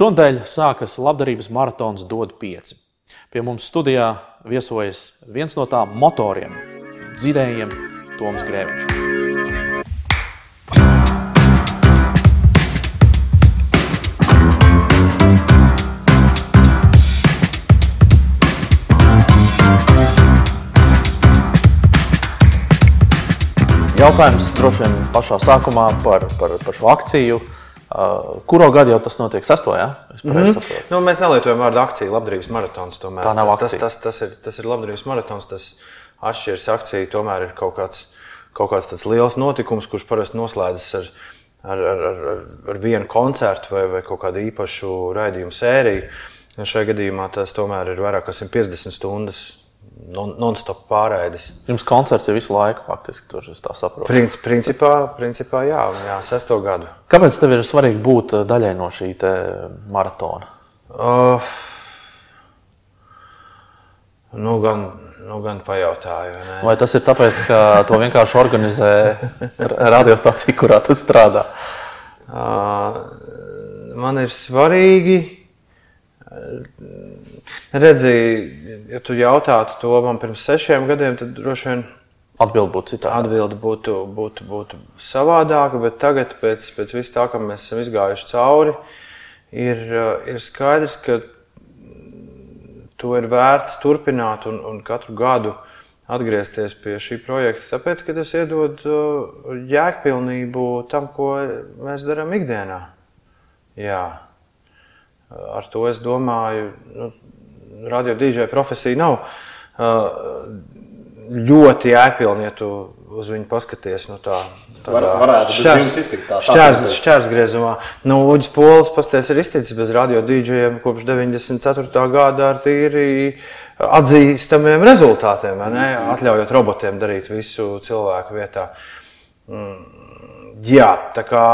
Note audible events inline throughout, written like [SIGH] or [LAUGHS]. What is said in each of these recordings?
Šonadēļ sākas labdarības maratons DOD 5. Pie mums studijā viesojas viens no tā motoriem, dzirējiem Toms Grēviņš. Jautājums droši vien pašā sākumā par, par, par šo akciju. Uh, kuro gadu jau tas notiek? Sesto, ja? Mm -hmm. nu, mēs nelietojam vārdu akcija, labdarības maratons. Tomēr. Tā nav akcija. Tas, tas, tas, ir, tas ir labdarības maratons. Tas atšķiras akcija. Tomēr ir kaut kāds, kaut kāds liels notikums, kurš parasti noslēdzas ar, ar, ar, ar, ar vienu koncertu vai, vai kaut kādu īpašu raidījumu sēriju. Šajā gadījumā tas tomēr ir vairāk kā 150 stundas non-stop pārraides. Jums koncerts ir visu laiku, faktiski, tur es tā saprotu. Princi, principā, principā jā, jā, sesto gadu. Kāpēc tev ir svarīgi būt uh, daļai no šī maratona? Uh, nu, gan, nu, gan pajautāju. ne? Vai tas ir tāpēc, ka to vienkārši organizē radiostacija, kurā tu strādā? Uh, man ir svarīgi. Redzēji, ja tu jautātu to man pirms sešiem gadiem, tad droši vien Atbildi būtu citādi. atbilde būtu, būtu, būtu savādāka. Bet tagad, pēc, pēc vis tā, ka mēs esam izgājuši cauri, ir, uh, ir skaidrs, ka to ir vērts turpināt un, un katru gadu atgriezties pie šī projekta. Tāpēc, ka tas iedod uh, jēgpilnību tam, ko mēs darām ikdienā. Jā. Ar to es domāju, nu, radio dīdžeja profesija nav ļoti jēgpilna, ja tu uz viņu paskaties. Nu, tā, Var- varētu jums iztikt tā- tā šķērs, redzēt. šķērsgriezumā. Nu, Uģis Pols pasties ir izticis bez radio dīdžejiem kopš 94. gada ar tīri atzīstamiem rezultātiem, vai ne? atļaujot robotiem darīt visu cilvēku vietā. Mm, jā, tā kā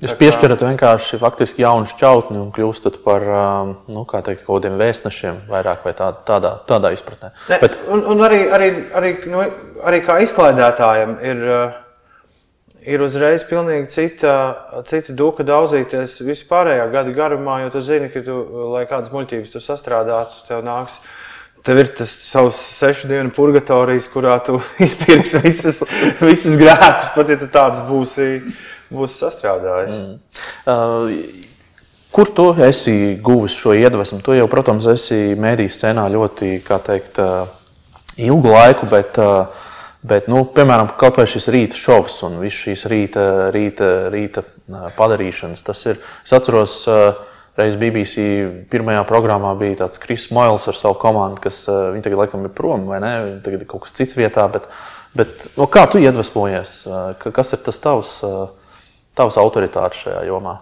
Jūs piešķirat vienkārši faktiski jaunu šķautni un kļūstat par um, nu, kā teikt, kaut kādiem vēstnešiem, vairāk vai tā, tādā, tādā izpratnē. Ne, Bet un, un arī, arī, arī, nu, arī kā izklaidētājam ir, uh, ir uzreiz pilnīgi cita, cita duka daudzīties vispārējā gada garumā, jo tu zini, ka, tu, lai kādas muļķības tu sastrādātu, tev nāks. Tev ir tas savs sešu dienu purgatorijas, kurā tu [LAUGHS] izpirksi visus, visus grēkus, pat ja tu tādus būsi, būsi sastrādājis. Mm. Uh, Kur tu esi guvis šo iedvesmu? Tu jau, protams, esi mēdīs scenā ļoti teikt, uh, ilgu laiku, bet, uh, bet nu, piemēram, kaut vai šis rīta šovs un viss šīs rīta, rīta, rīta uh, padarīšanas. Tas ir, es atceros, reiz BBC pirmajā programmā bija tāds Kris Moils ar savu komandu, kas viņi tagad laikam ir prom vai ne? Viņi tagad ir kaut kas cits vietā. Bet, bet, no kā tu iedvesmojies? Ka- Kas ir tas tavs, tavs autoritāte šajā jomā?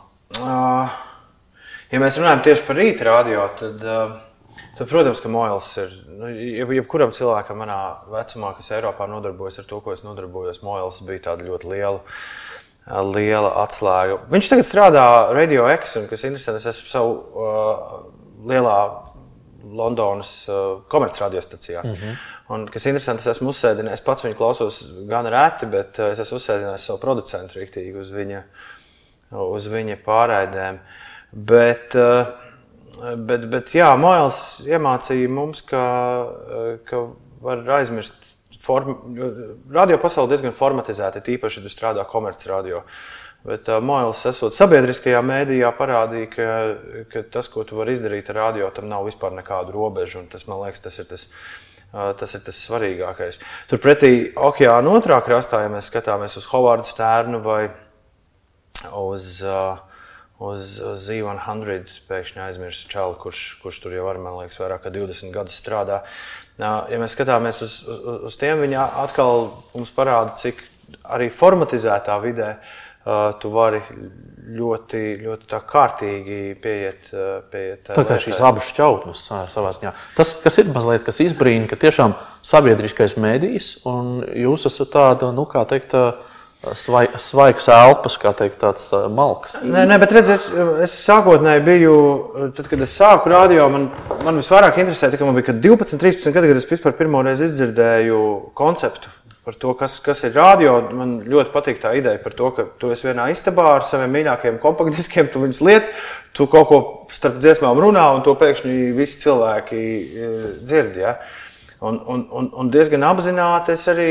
Ja mēs runājam tieši par rīta radio, tad, tad protams, ka Moils ir. Nu, jeb, jebkuram cilvēkam manā vecumā, kas Eiropā nodarbojas ar to, ko es nodarbojos, Moils bija tāda ļoti liela, liela atslēga. Viņš tagad strādā Radio X, un kas ir interesanti, es esmu savu uh, lielā Londonas uh, komercradiostacijā. Mm -hmm. Un, kas ir interesanti, es esmu uzsēdinājis, es pats viņu klausos gan reti, bet uh, es esmu uzsēdinājis savu producentu rīktīgi uz viņa, uz viņa pārraidēm. Bet, uh, bet, bet jā, Mails iemācīja mums, ka, uh, ka var aizmirst. Form, radio pasaule diezgan formatizēta, tīpaši, ja tu strādā komercradio. Bet uh, Mails, esot sabiedriskajā mēdījā, parādīja, ka, ka tas, ko tu vari izdarīt ar radio, tam nav vispār nekādu robežu. Tas, man liekas, tas ir tas, uh, tas ir tas svarīgākais. Turpretī, okeāna otrā krastā, ja mēs skatāmies uz Hovardu Stērnu vai uz, uh, uz, uz Z100, pēkšņi aizmirsu čalu, kurš, kurš tur jau ar, man liekas, vairāk kā 20 gadus strādā. Uh, Ja mēs skatāmies uz, uz, uz tiem, viņi atkal mums parāda, cik arī formatizētā vidē uh, tu vari ļoti, ļoti tā kārtīgi pieiet. pieiet Tā kā šīs abas šķautnes savā ziņā. Tas, kas ir mazliet kas izbrīna, ka tiešām sabiedriskais mēdījis un jūs esat tāda, nu, kā teikt, svai, svaigs elpas, kā teikt, tāds malks. Nē, nē, bet redziet, es, es sākotnēji biju, tad, kad es sāku radio, man, man visvairāk interesēja, ka man bija kad 12, 13 gadi, kad es vispār pirmo reizi izdzirdēju konceptu par to, kas, kas ir radio. Man ļoti patīk tā ideja par to, ka tu esi vienā istabā ar saviem mīļākajiem kompaktdiskiem, tu viņus liec, tu kaut ko starp dziesmām runā, un to pēkšņi visi cilvēki e, dzird. Ja? Un, un, un, un diezgan apzināti es arī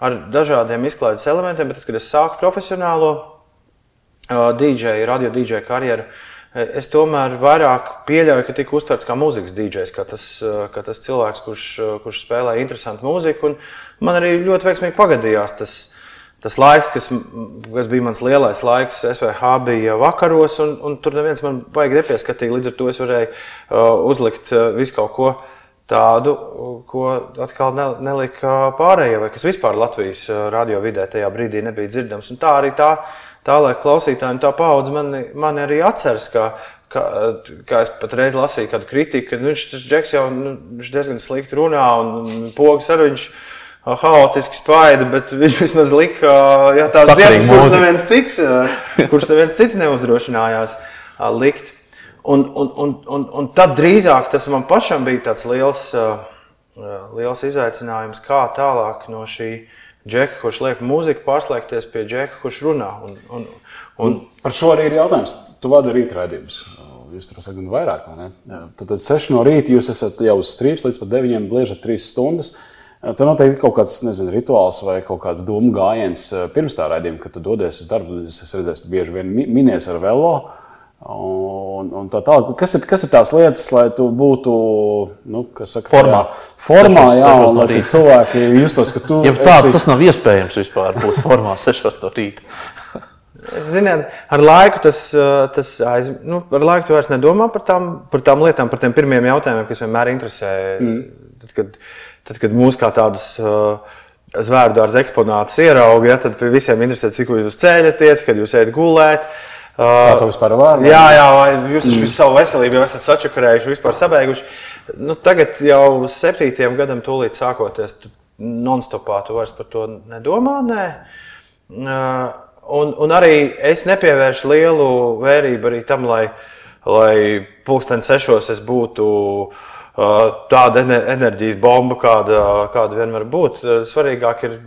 ar dažādiem izklaides elementiem, bet tad, kad es sāku profesionālo uh, DJ, radio DJ karjeru, es tomēr vairāk pieļauju, ka tika uztverts kā mūzikas DJs, kā tas, kā tas cilvēks, kurš, kurš spēlē interesantu mūziku. Un, man arī ļoti veiksmīgi pagadījās. Tas, tas laiks, kas, kas bija mans lielais laiks, SVH bija vakaros, un, un tur neviens man baigi nepieskatīja. Līdz ar to es varēju uh, uzlikt uh, visu kaut ko tādu, ko atkal ne, nelika pārējie, vai kas vispār Latvijas uh, radio vidē tajā brīdī nebija dzirdams. Un tā arī tā, tā lai klausītāji un tā paudze mani, mani arī atceras. Kā, kā, kā es pat reiz lasīju kādu kritiku, ka nu, šis džeks jau nu, diezgan slikti runā un pogas arī viņš ir haotiski spaida, bet viņš vismaz lika jā, tādas dziesmas, kuras neviens cits, kurš neviens cits neuzdrošinājās likt. Un, un, un, un, un tad drīzāk tas man pašam bija tāds liels, liels izaicinājums, kā tālāk no šī džeka, kurš liek mūziku, pārslēgties pie džeka, kurš runā. Un, un, un... Par šo arī ir jautājums. Tu vadi rītradījumus. Jūs tur esat gan vairāk, vai ne? Tad, tad 6 no rīta jūs esat jau uz strīps līdz pat 9, bliežat 3 stundas. Uh, Tur noteikti ir kaut kāds nezinu, rituāls vai kaut kāds domu gājiens eh, pirms tā raidījuma, kad tu dodies uz darbu. Es redzēju, ka bieži vien minies ar velo. Un, un tā tālāk, kas ir, kas ir tās lietas, lai tu būtu nu, saka, formā? Formā, jā, un lai cilvēki justos, ka tu. Ja tā, esi... Tas nav iespējams vispār būt formā 6 no rīta. [LAUGHS] Ziniet, ar laiku tas, eh, tas aiz, nu, ar laiku tu vairs nedomā par tām, par tām lietām, par tiem pirmiem jautājumiem, kas vienmēr interesē. Mm. Tad, kad, Tad, kad mūs kā tādus uh, zvēru dārza eksponātus ierauga, ja, tad visiem interesē, cik jūs ceļaties, kad jūs ejat gulēt. Uh, to vispār var? Jā, jā, jūs taču mm. visu savu veselību jau esat sačakarējuši, vispār sabeiguši. Nu, tagad jau septītiem gadam tūlīt sākoties, non-stopā tu vairs par to nedomā. Nē. Uh, un, un arī es nepievēršu lielu vērību arī tam, lai, lai pulksten sešos es būtu uh, tāda enerģijas bomba, kāda, kāda vien var būt. Svarīgāk ir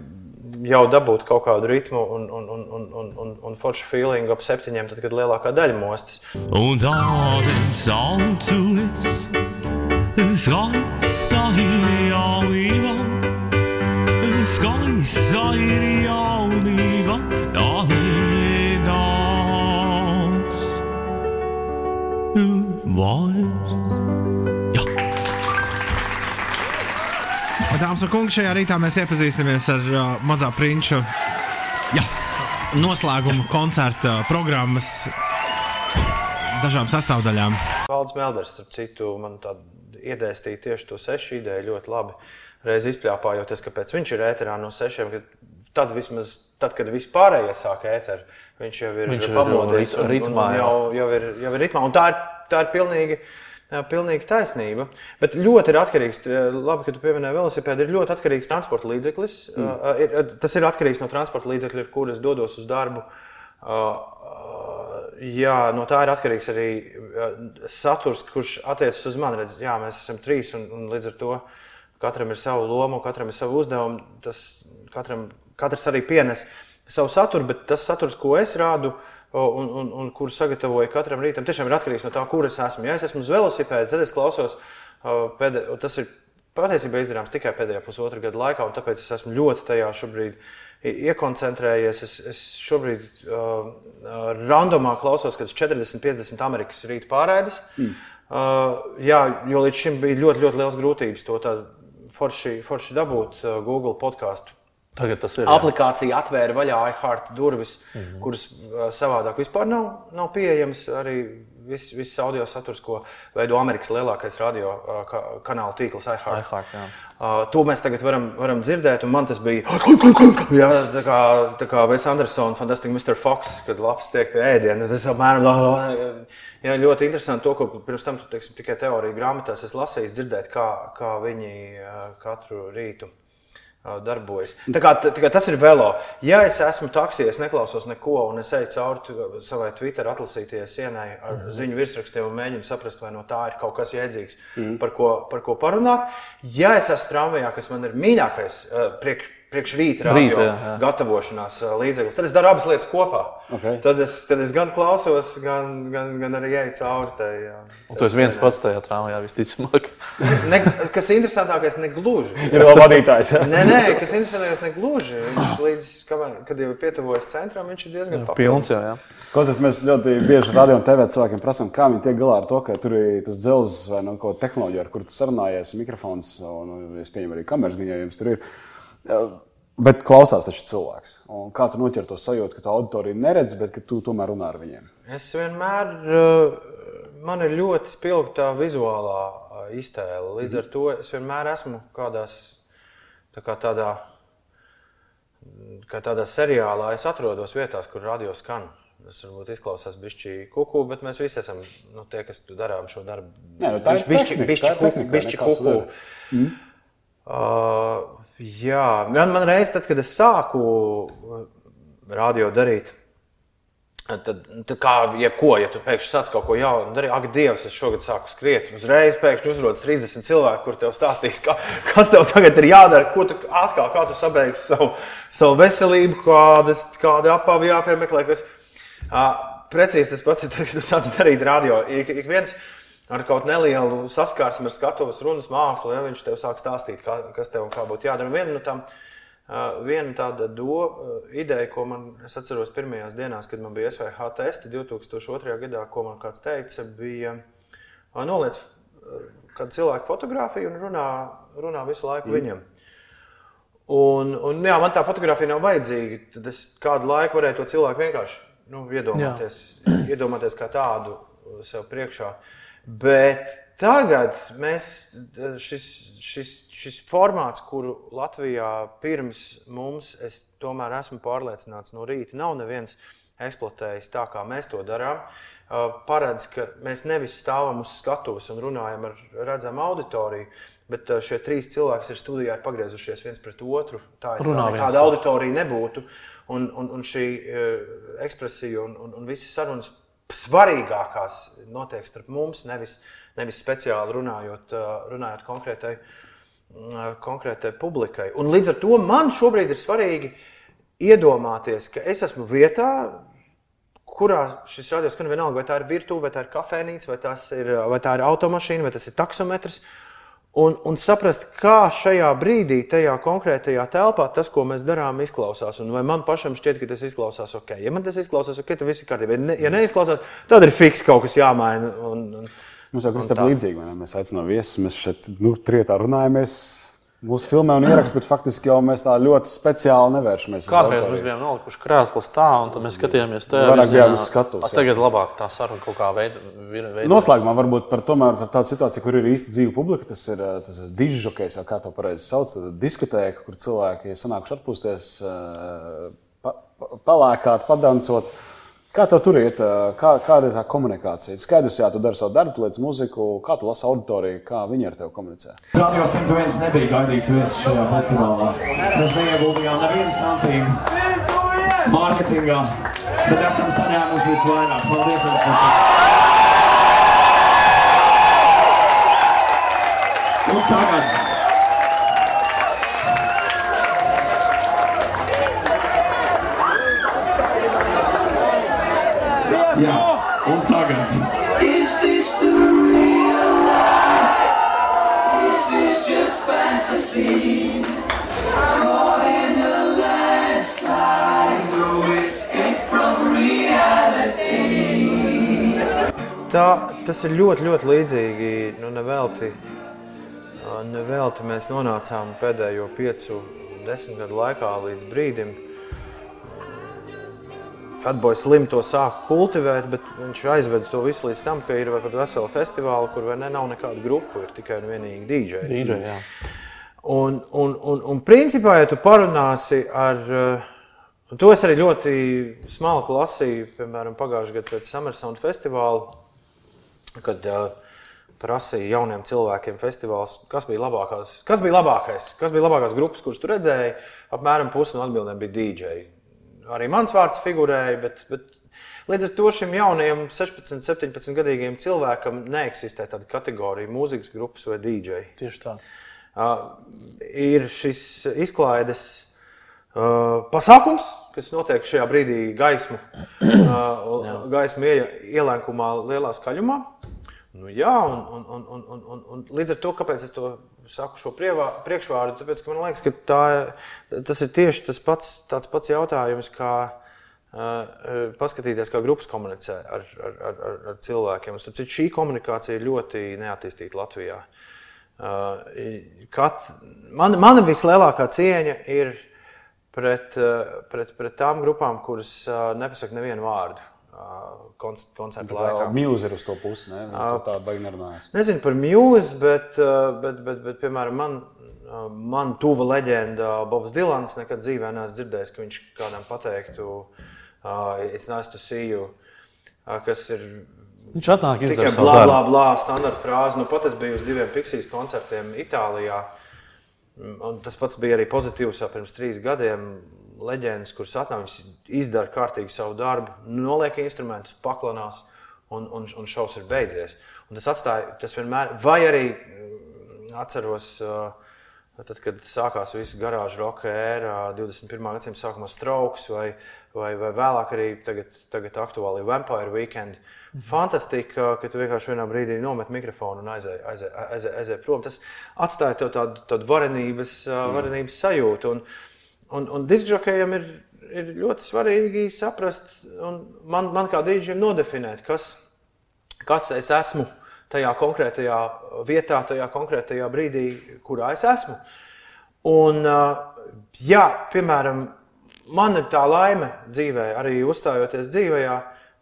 jau dabūt kaut kādu ritmu un, un, un, un, un, un, un foršu feelingu ap septiņiem, tad, kad lielākā daļa mostas. Un tādas autos, skaista ir jaunība, skaista ir jaunība, tā ir nāc. Vairs. Dāmas un kungi, šajā rītā mēs iepazīstamies ar uh, mazā prinča jā, noslēguma koncerta programmas dažām sastāvdaļām. Valdis Melders, starp citu, man iedēstīja tieši to sešu ideju ļoti labi. Reiz izpļāpājoties, kāpēc viņš ir ēterā no sešiem, tad vismaz tad, kad vispārējie sāk ēteru, viņš jau ir viņš pamodies un, ritmā, un, un jau, jau, ir, jau ir ritmā. Un tā ir, tā ir pilnīgi pilnīgi taisnība. Bet ļoti ir atkarīgs, labi, ka tu pieminēji velosipēdu, ir ļoti atkarīgs transporta līdzeklis. Mm. Ir, tas ir atkarīgs no transporta līdzekļa, ar kuras dodos uz darbu. Jā, no tā ir atkarīgs arī saturs, kurš attiecas uz mani. Redz, jā, mēs esam trīs, un, un līdz ar to katram ir sava loma, katram ir sava uzdevuma. Tas katram, katrs arī pienes savu saturu, bet tas saturs, ko es rādu, uh, un, un, un kur sagatavoju katram rītam, tiešām ir atkarīgs no tā, kur es esmu. Ja es esmu uz velosipēda, tad es klausos, pēdē, tas ir patiesībā izdarāms tikai pēdējā pusotra gada laikā, un tāpēc es esmu ļoti tajā šobrīd iekoncentrējies. Es, es šobrīd uh, randomā klausos, kad 40, 50 Amerikas rīta pārēdes. Mm. Uh, jā, jo līdz šim bija ļoti, ļoti liels grūtības to forši, forši dabūt uh, Google podkāstu Tagad tas ir. Aplikācija atvēra vaļā iHeart durvis, mm -hmm. kuras savādāk vispār nav, nav pieejamas. Arī viss, viss audio saturs, ko veido Amerikas lielākais radio ka, kanāla tīkls iHeart. iHeart jā. uh, to mēs tagad varam, varam dzirdēt, un man tas bija jā, tā kā, tā kā Vēs Andersona, Fantastic Mr. Fox, kad lapas tiek pie ēdiena. Tas apmēram jā, ļoti interesanti to, ko pirms tam teiksim, tikai teorija grāmatās es lasīju, dzirdēt, kā, kā viņi katru rītu darbojas. Tā kā, tā kā tas ir velo. Ja es esmu taksijā, es neklausos neko, un es eju cauri savai Twitter atlasīties sienai ar mm -hmm. ziņu virsrakstiem un mēģinu saprast, vai no tā ir kaut kas jēdzīgs, mm -hmm. par, ko, par ko parunāt. Ja es esmu tramvajā, kas man ir mīļākais, priekš, priekš rīta Rīta, jā, jā. gatavošanās ā, līdzekļus. Tad es daru abas lietas kopā. Ok. Tad, es, tad es gan klausos, gan, gan, gan arī eju cauri tai. jā, Un tu esi viens pats tajā trāmajā, visticamāk. [LAUGHS] Ne, kas ir interesantākais, ne gluži. [LAUGHS] Ir vēl vadītājs. Ja? Nē, nē, kas ir interesantākais, ne gluži. Viņš līdz, kamēr, kad jau ir pietuvojies centram, viņš ir diezgan Pilns jau, jā. Klausies, mēs ļoti bieži radio un TV cilvēkiem prasām, kā viņi tiek galā ar to, ka tur ir tas dzelzs vai no ko tehnoloģija, ar kuru tu sarunājies, mikrofons un, un es pieņemu arī kameras, jau jums tur ir. Bet klausās taču cilvēks. Un kā tu noķer to sajūtu, ka tu auditoriju neredz, bet ka tu tomēr runā ar viņiem? Es vienmēr, eh, man ir ļoti spilgta tā vizuālā eh, iztēle. Līdz ar to es vienmēr esmu kādās tā kā tādā, kā tādā seriālā. Es atrodos vietās, kur radio skan. Tas varbūt izklausās bišķi kuku, bet mēs visi esam nu, tie, kas darām šo darbu. Nē, nu, tā ir bišķi, tehnika, bišķi, tā ir tehnika, bišķi kuku. dari. Uh, jā, man, man reiz, tad, kad es sāku uh, radio darīt, tad, tad kā jebko, ja tu pēkšņi sāc kaut ko jaunu darīt, ak, Dievs, es šogad sāku skriet. Uzreiz pēkšņi uzrodas 30 cilvēki, kur tev stāstīs, ka, kas tev tagad ir jādara, ko tu atkal, kā tu sabeigsi savu, savu veselību, kādas, kāda apavi jāpiemeklē. Kas, uh, precīzi tas pats ir, kad tu sāc darīt radio. Ik, ik viens, ar kaut nelielu saskarsmi ar skatuves runas mākslu, ja viņš tev sāk stāstīt, kā, kas tev kā būtu jādara. Viena no tām, viena tāda do, ideja, ko man es atceros pirmajās dienās, kad man bija SVH testi 2002. gadā, ko man kāds teica, bija noliec kādu cilvēku fotografiju un runā, runā visu laiku mm. viņam. Un, un, jā, man tā fotografija nav vajadzīga. Tad es kādu laiku varēju to cilvēku vienkārši nu, iedomāties, iedomāties kā tādu uh, sev priekšā. Bet tagad mēs, šis, šis, šis formāts, kuru Latvijā pirms mums, es tomēr esmu pārliecināts, no rīta nav neviens eksploatējis tā, kā mēs to darām. Paredz, ka mēs nevis stāvam uz skatuves un runājam ar redzamu auditoriju, bet šie trīs cilvēki ir studijā ir pagriezušies viens pret otru. Tā ir Runā tā, tāda auditorija nebūtu. Un, un, un šī ekspresija un, un, un visas sarunas svarīgākās notiek starp mums, nevis, nevis speciāli runājot, uh, runājot konkrētai, uh, konkrētai publikai. Un līdz ar to man šobrīd ir svarīgi iedomāties, ka es esmu vietā, kurā šis radio skan vienalga, vai tā ir virtuve, vai tā ir kafejnīca, vai, ir, vai tā ir automašīna, vai tas ir taksometrs. Un, un saprast, kā šajā brīdī, tajā konkrētajā telpā, tas, ko mēs darām, izklausās. Un vai man pašam šķiet, ka tas izklausās ok. Ja man tas izklausās ok, tad viss ir kārtībā. Ja, ne, ja neizklausās, tad ir fiks kaut kas jāmaina. Un, un, Mums jau vai ne? Mēs aicinām viesus, mēs šeit nu, trietā runājamies. Mūsu filmē un ierakstā, bet faktiski jau mēs tā ļoti speciāli nevēršamies. Kādreiz mēs bijām nolikuši krēslus tā, un tad mēs skatījāmies te uz skatuves, jā. Tagad labāk tā saruna kaut kā veidojās. Noslēgumā varbūt par, tomēr par tādu situāciju, kur ir īsti dzīva publika. Tas ir eh, tas dižokais, kā to pareizi sauc. Diskotēka, kur cilvēki ir sanākuši atpūsties, eh, pa, pa, palēkāt, padancot. Kā tev tur iet? Kā, kāda ir tā komunikācija? Skaidrs, jā, tu dari savu darbu, liec muziku, kā tu lasi auditoriju, kā viņi ar tevi komunicē. Radio 101 nebija gaidīts viesis šajā festivālā. Mēs neieguldījām nevienu santīmu mārketingā, bet esam saņēmuši visvairāk. Paldies jums par to! Un tagad Jā, un tagad Is this the real life? Is this just fantasy? Caught in a landslide, no escape from reality. Tā, tas ir ļoti, ļoti līdzīgi. Nu, nevelti, nevelti mēs nonācām pēdējo piecu, desmit gadu laikā līdz brīdim. Fatboys Slim to sāka kultivēt, bet viņš aizveda to visu līdz tam, ka ir pat vesela festivāla, kur vai ne, nav nekāda grupa, ir tikai un vienīgi DJ. DJ, jā. Un, un, un, un principā, ja tu parunāsi ar. eh, un To es arī ļoti smalki lasīju, piemēram, pagājušajā gadā pēc Summer Sound festivāla, kad uh, prasīja jauniem cilvēkiem festivāls, kas bija, labākās, kas bija labākais, kas bija labākās grupas, kuras tu redzēji. Apmēram pusi no atbildēm bija DJ. Arī mans vārds figurēja, bet, bet līdz ar to šim jaunajam 16, 17 gadīgam cilvēkam neeksistē tāda kategorija mūzikas grupas vai DJ. Tieši tā. Uh, ir šis izklaides uh, pasākums, kas notiek šajā brīdī gaismu, uh, gaismu ie, ielēkumā, lielā skaļumā. Nu, jā, un, un, un, un, un, un, un līdz ar to, kāpēc es to saku šo prievā, priekšvārdu, tāpēc, ka man liekas, ka tā, tas ir tieši tas pats, tāds pats jautājums, kā uh, paskatīties, kā grupas komunicē ar, ar, ar, ar, cilvēkiem. Starp citu, šī komunikācija ir ļoti neattīstīta Latvijā. Uh, kat, man, mana vislielākā cieņa ir pret, pret, pret tām grupām, kuras nepasaka nevienu vārdu koncerta laikā. Mūzika ir uz to pusi, ne? Viņa tā baigi nerunājas. Nezinu par mūziku, bet, bet, bet, bet, piemēram, man, man tuva leģenda Bobs Dilans nekad dzīvē neesmu dzirdējis, ka viņš kādam pateiktu, uh, it's nice to see you, uh, kas ir Viņš atnāk tikai blā, blā, blā, standarta frāze. Nu, pat es biju uz diviem Piksijas koncertiem Itālijā. Un tas pats bija arī pozitīvs jau pirms trīs gadiem. Leģendas, kuras atnāk, viņas izdara kārtīgi savu darbu, noliek instrumentus, paklanās, un, un, un šovs ir beidzies. Un tas atstāja, tas vienmēr, vai arī mm, atceros, uh, tad, kad sākās visa garāža roka ēra, 21. gadsimta sākumā strauks, vai, vai, vai vēlāk arī tagad, tagad aktuāli Vampire Weekend. Fantastika, ka tu vienkārši vienā brīdī nomet mikrofonu un aizēji aizē, aizē, aizē prom. Tas atstāja tev tādu, tādu varenības, mm. varenības sajūtu. Un, un, un diskžokējiem ir, ir ļoti svarīgi saprast, un man, man kā dīdžiem nodefinēt, kas, kas es esmu tajā konkrētajā vietā, tajā konkrētajā brīdī, kurā es esmu. Un, uh, jā, piemēram, man ir tā laime dzīvē, arī uzstājoties dzīvē,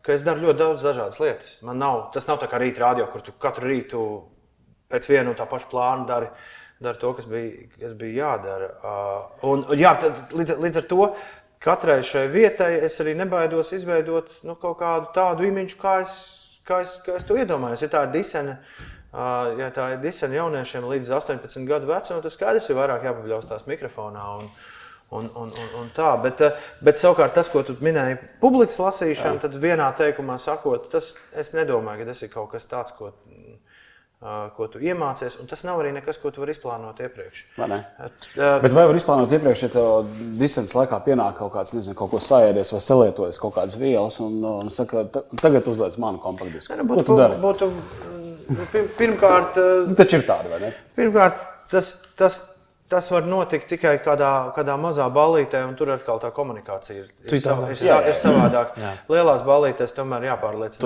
ka es daru ļoti daudz dažādas lietas. Man nav, tas nav tā kā rīta rādio, kur tu katru rītu pēc viena un tā paša plāna dari, dari to, kas bija, kas bija jādara. Uh, un, jā, tad, līdz, līdz ar to katrai šai vietai es arī nebaidos izveidot nu, kaut kādu tādu imidžu, kā es, kā es, kā es to iedomājos. Ja tā ir disene, uh, ja tā ir disene jauniešiem līdz 18 gadu vecumam, tad skaidrs ir vairāk jāpabļaustās mikrofonā. Un, Un, un, un, un tā, bet, eh, bet savukārt tas, ko tu minēji, publikas lasīšana, tad vienā teikumā sakot, tas es nedomāju, ka tas ir kaut kas tāds, ko, uh, ko tu iemācies. Un tas nav arī nekas, ko tu vari izplānot iepriekš. Vai ne? Uh, Bet vai var izplānot iepriekš, ja tev distances laikā pienāk kaut kāds, nezinu, kaut ko sajēdies vai salietojas kaut kādas vielas un, un saka, "Ta- tagad uzliec manu kompaktdisku? nu, Ko tu dari? būtu, mm, pir- pirmkārt, uh, Nu, Taču ir tādi, vai ne? pirmkārt tas, tas, tas var notikt tikai kādā, kādā mazā ballītē, un tur atkal tā komunikācija ir, ir, sav, ir, sa, ir savādāk. Jā. Lielās ballītēs tomēr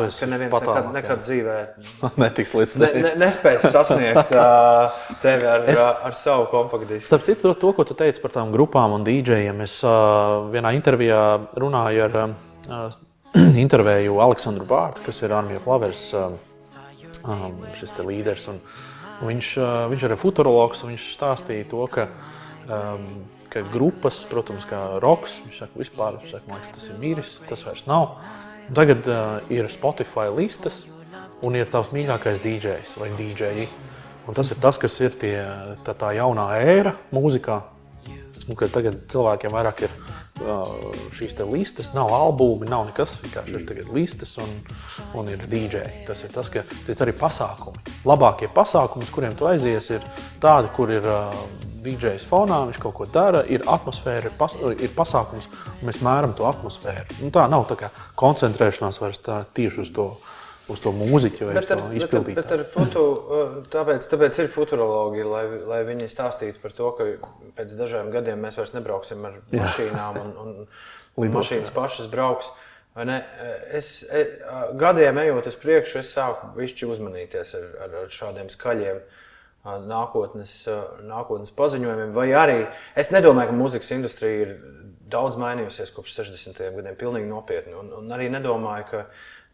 esi ka neviens pat nekad, nekad jā. dzīvē [LAUGHS] Netiks līdz ne, tevi. ne, nespēs sasniegt uh, tevi ar, Es- ar savu kompaktdisku. Starp citu, to, to, ko tu teici par tām grupām un dīdžejiem, es uh, vienā intervijā runāju ar uh, [CLEARS THROAT] intervēju Aleksandru Bārtu, kas ir Armija Flavers, um, šis līderis. Un, un viņš, uh, viņš ir futurologs, un viņš stāstīja to, ka, um, ka grupas, protams, kā roks, viņš saka, vispār, viņš saka, liekas, tas ir miris, tas vairs nav. Un tagad uh, ir Spotify listas, un ir tavs mīļākais DJs vai DJi. Un tas ir tas, kas ir tie, tā, tā jaunā ēra mūzikā. Un, tagad cilvēkiem vairāk ir šīs te listas, nav albumi, nav nekas. Vienkārši ir tagad listas un, un ir DJ. Tas ir tas, ka tas arī pasākumi. Labākie pasākumi, uz kuriem tu aizies, ir tādi, kur ir uh, DJs fonā, viņš kaut ko dara, ir atmosfēra, ir, pas, ir pasākums, un mēs mēram to atmosfēru. Nu, tā nav tā koncentrēšanās vairs tā, tieši uz to, uz to mūziķu vai Bet to ar, bet, ar, izpildītāju. bet ar foto, uh, tāpēc, tāpēc ir futurologi, lai, lai viņi stāstītu par to, ka pēc dažiem gadiem mēs vairs nebrauksim ar mašīnām un, un, [LAUGHS] un mašīnas pašas brauks. Es, e, gadiem ejot uz priekšu, es sāku višķi uzmanīties ar, ar, ar šādiem skaļiem nākotnes, nākotnes paziņojumiem. Vai arī es nedomāju, ka mūzikas industrija ir daudz mainījusies kopš 60. gadiem, pilnīgi nopietni. Un, un arī nedomāju, ka,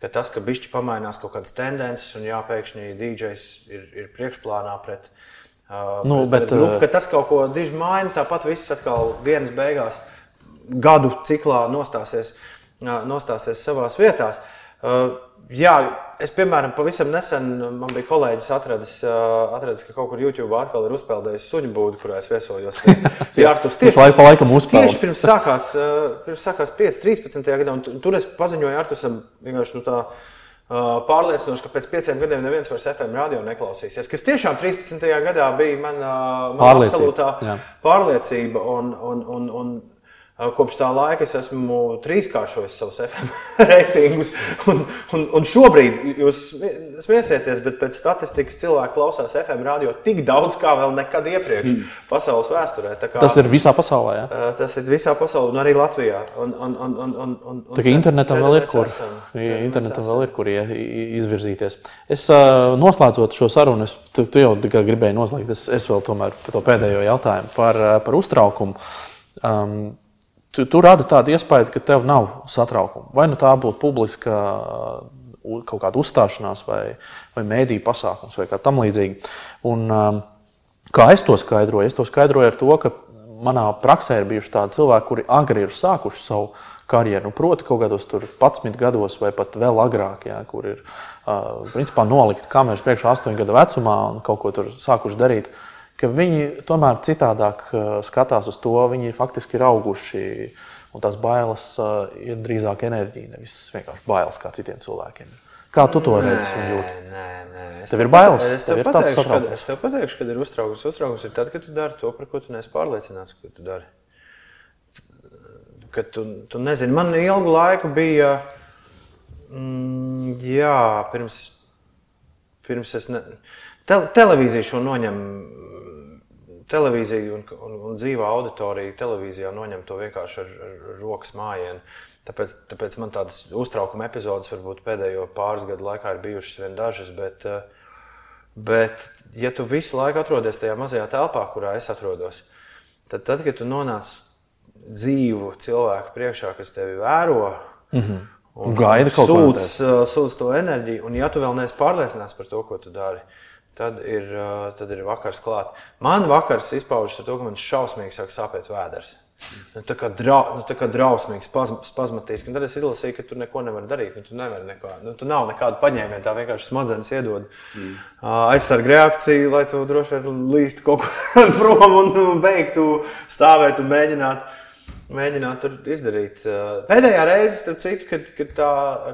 ka tas, ka bišķi pamainās kaut kādas tendences un jāpēkšņi DJs ir, ir priekšplānā pret. Uh, Nu, pret, bet, pret grupu, uh, ka tas kaut ko diži maina, tāpat viss atkal dienas beigās, gadu ciklā nostāsies, ā, nostāsies savās vietās. Uh, Jā, es, piemēram, pavisam nesen man bija kolēģis atradis, atradis ka kaut kur YouTube atkal ir uzpeldējis suņu būdu, kurā es viesojos. [LAUGHS] Artus. Tas laiku pa laikam uzpeld. Tieši pirms sākās, pirms sākās 5, 13. gadā, un tu- tur es paziņoju Artusam vienkārši nu, tā. Pārliecinoši, ka pēc pieciem gadiem neviens vairs FM radio neklausīsies. Kas tiešām 13. gadā bija mana, mana absolūtā jā. pārliecība. Un, un, un, un, Kopš tā laika es esmu trīskāršojis savus FM [LAUGHS] reitingus. Un, un, un šobrīd jūs smiesieties, bet pēc statistikas cilvēki klausās FM radio tik daudz kā vēl nekad iepriekš mm. pasaules vēsturē. Kā, Tas ir visā pasaulē. Ja? tas ir visā pasaulē, un arī Latvijā. Un, un, un, un, un, un, Tā kā internetam vēl ir kur, ja, Te internetam vēl ir kur i- izvirzīties. Es noslēdzot šo sarunu, es, tu, tu jau gribēji noslēgt, es, es vēl tomēr par to pēdējo jautājumu par, par uztraukumu. Um, tu, tu radi tādu iespēju, ka tev nav satraukuma. Vai nu tā būtu publiska uh, kaut kāda uzstāšanās vai, vai mēdīņu pasākums vai kā tam līdzīgi. Un, um, kā es to skaidroju? Es to skaidroju ar to, ka manā praksē ir bijuši tādi cilvēki, kuri agri ir sākuši savu karjeru. Nu, proti, kaut kādos 11 gados vai pat vēl agrāk, jā, kur ir uh, principā nolikti kameras priekšā 8 gadu vecumā un kaut ko tur sākuši darīt. Ka Viņi tomēr citādāk uh, skatās uz to, viņi faktiski ir auguši. Un tās bailes uh, ir drīzāk enerģija, nevis vienkārši bailes kā citiem cilvēkiem. Kā tu to redzi? Nē, nē, nē. Es Tev ir bailes? Es Tev tev pateikšu, kad, es tev pateikšu, kad ir uztraukums. Uztraukums ir tad, kad tu dari to, par ko tu neesi pārliecināts, ka tu dari. Kad tu, tu nezini, man ilgu laiku bija, mm, jā, pirms, pirms es, ne, te, televīzija šo noņem, televīzija un, un, un dzīvā auditorija televīzijā noņem to vienkārši ar, ar rokas mājienu. Tāpēc, tāpēc man tādas uztraukuma epizodes varbūt pēdējo pāris gadu laikā ir bijušas vien dažas, bet, eh, bet ja tu visu laiku atrodies tajā mazajā telpā, kurā es atrodos, tad, tad kad tu nonāc dzīvu cilvēku priekšā, kas tevi vēro, mm -hmm. Un gaida kaut ko sūdz, uh, sūdz to enerģiju, un ja tu vēl neesi pārliecināts par to, ko tu dari, tad ir, uh, tad ir vakars klāt. Man vakars izpaužas ar to, ka man šausmīgi sāk sāpēt vēders. Nu, tā kā, drau, nu, tā kā drausmīgi, spazm, spazmatiski. Un tad es izlasīju, ka tur neko nevar darīt. Nu, tu nevari neko, nu, tu nav nekāda paņēmiena, tā vienkārši smadzenes iedod mm. aizsargu reakciju, lai tu droši vien līstu kaut kur [LAUGHS] prom un un beigtu stāvēt un mēģināt. Mēģināt tur izdarīt. Pēdējā reize, starp citu, kad, kad, tā,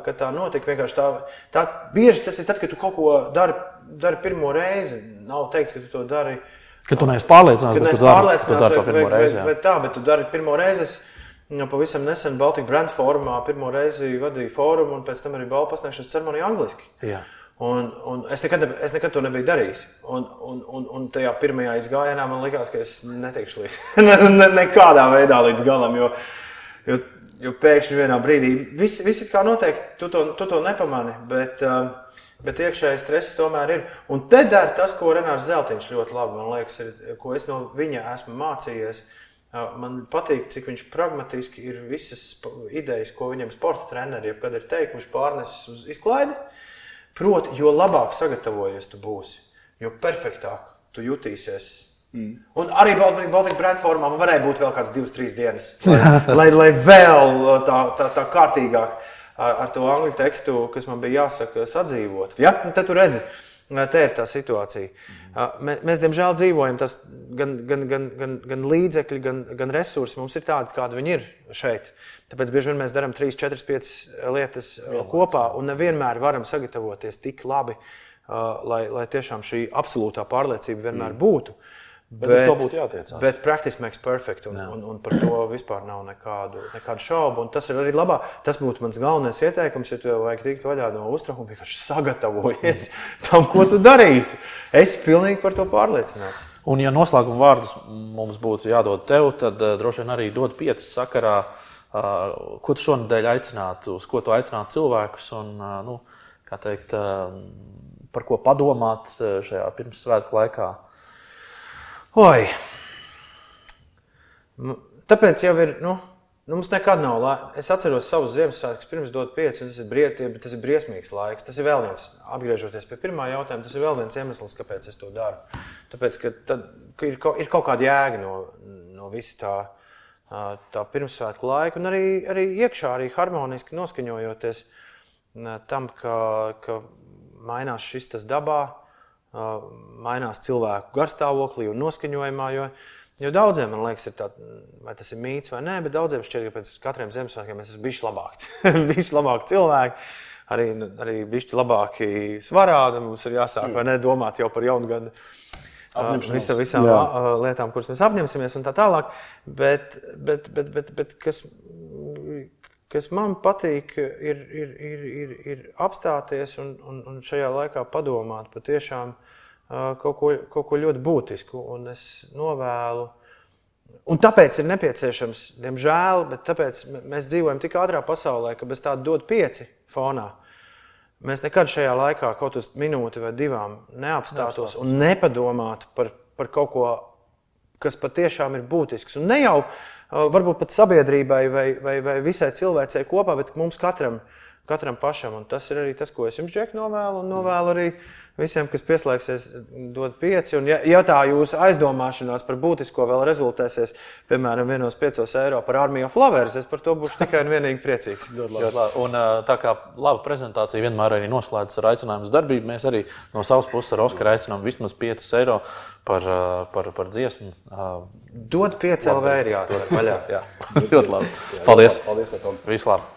kad tā notika, vienkārši tā, tā bieži tas ir tad, kad tu kaut ko dari, dari pirmo reizi. Nav teikts, ka tu to dari. Ka tu neesi pārliecināts, neesi tu dari, tu dari to vai, pirmo vai, reizi. vai, jā. vai tā, bet tu dari pirmo reizi. Es nu, pavisam nesen Baltijas Brand formā pirmo reizi vadīju fórumu un pēc tam arī balvu pasniegšanas ceremoniju angliski. Jā. Un, un es, nekad, ne- es nekad to nebiju darījis. Un, un, un, un tajā pirmajā izgājienā man likās, ka es netikšu līdz [LAUGHS] ne, ne, nekādā veidā līdz galam. Jo, jo, jo pēkšņi vienā brīdī viss, viss ir kā notiek, tu to, tu to nepamani. Bet, uh, bet iekšējais stress tomēr ir. Un te dara tas, ko Renārs Zeltiņš ļoti labi man liekas, ir, ko es no viņa esmu mācījies. Man patīk, cik viņš pragmatiski ir visas idejas, ko viņam sporta treneri jebkad ir teikuši, pārnesis uz izklaidi. Proti, jo labāk sagatavojies tu būsi, jo perfektāk tu jutīsies. Mm. Un arī Baltijas brāļa formā varēja būt vēl kāds divas, trīs dienas, lai, lai, lai vēl tā, tā, tā kārtīgāk ar, ar to angļu tekstu, kas man bija jāsaka, sadzīvot. Ja? Un te tu redzi, te ir tā situācija. Mēs, mēs diemžēl, dzīvojam tas gan, gan, gan, gan, gan līdzekļi, gan, gan resursi. Mums ir tādi, kādi viņi ir šeit. Tāpēc bieži vien mēs darām 3, 4, 5 lietas uh, kopā un nevienmēr varam sagatavoties tik labi, lai, lai tiešām šī absolūtā pārliecība vienmēr būtu. Bet uz to būtu jātiecās. Bet practice makes perfect, un, un, un par to vispār nav nekādu, nekādu šaubu. Un tas ir arī labā. Tas būtu mans galvenais ieteikums, ja tev vajag tikt vaļā no uztraukuma, vienkārši sagatavojies [LAUGHS] tam, ko tu darīsi. Es esmu pilnīgi par to pārliecināts. Un, ja noslēguma vārdus mums būtu jādod tev, tad uh, droši vien arī dod piecas sakarā, uh, ko tu šonadēļ aicinātu, uz ko tu aicinātu cilvēkus un, uh, nu, teikt, uh, par ko padomāt šajā pirmssvētku laikā. Oi! Nu, Tāpēc jau ir. Nu, Nu, mums nekad nav laika. Es atceros savus Ziemassvētkus, pirms dot pieci, un tas ir, brieti, tas ir briesmīgs laiks. Tas ir vēl viens, atgriežoties pie pirmā jautājuma, tas ir vēl viens iemesls, kāpēc es to daru. Tāpēc, ka tad, ka ir, kaut, ir kaut kāda jēga no, no visa tā, tā pirmsvētku laika, un arī, arī iekšā, arī harmoniski noskaņojoties tam, ka, ka mainās šis tas dabā, mainās cilvēku garstāvoklī un noskaņojumā. Jo, Jo daudziem, man liekas, ir tā, vai tas ir mīts vai nē, bet daudziem šķiet, ka pēc katriem Ziemassvētkiem mēs esam bijuši labāki. bijuši labāki cilvēki, arī, arī bijuši labāki svarā. tad Mums ir jāsāk ne, domāt jau par jaunu gadu. Visa, visām Jā. lietām, kuras mēs apņemsimies, un tā tālāk. Bet, bet, bet, bet, bet kas, kas man patīk, ir, ir, ir, ir, ir apstāties un, un, un šajā laikā padomāt patiešām uh, kaut ko, kaut ko ļoti būtisku. Un es novēlu. Un tāpēc ir nepieciešams, diemžēl, bet tāpēc mēs dzīvojam tik ātrā pasaulē, ka bez tāda dod pieci fonā. Mēs nekad šajā laikā, kaut uz minūti vai divām, neapstātos un nepadomātu par, par kaut ko, kas patiešām ir būtisks. Un ne jau varbūt pat sabiedrībai vai, vai, vai visai cilvēcei kopā, bet mums katram, katram pašam. Un tas ir arī tas, ko es jums, Džek, novēlu. Un novēlu arī visiem, kas pieslēgsies, dod pieci. Un, ja, ja tā jūsu aizdomāšanās par būtisko vēl rezultēsies, piemēram, vienos piecos eiro par armiju flavērs, es par to būšu tikai un vienīgi priecīgs. Ļoti labi. Un, tā kā laba prezentācija vienmēr arī noslēdzas ar aicinājumu uz darbību, mēs arī no savas puses ar Oskaru aicinām vismaz 5 eiro par, par, par dziesmu. Dod pieci LV ir jāatver vaļā. Jā, ļoti labi. Paldies! Paldies, Tom. Vislabāk!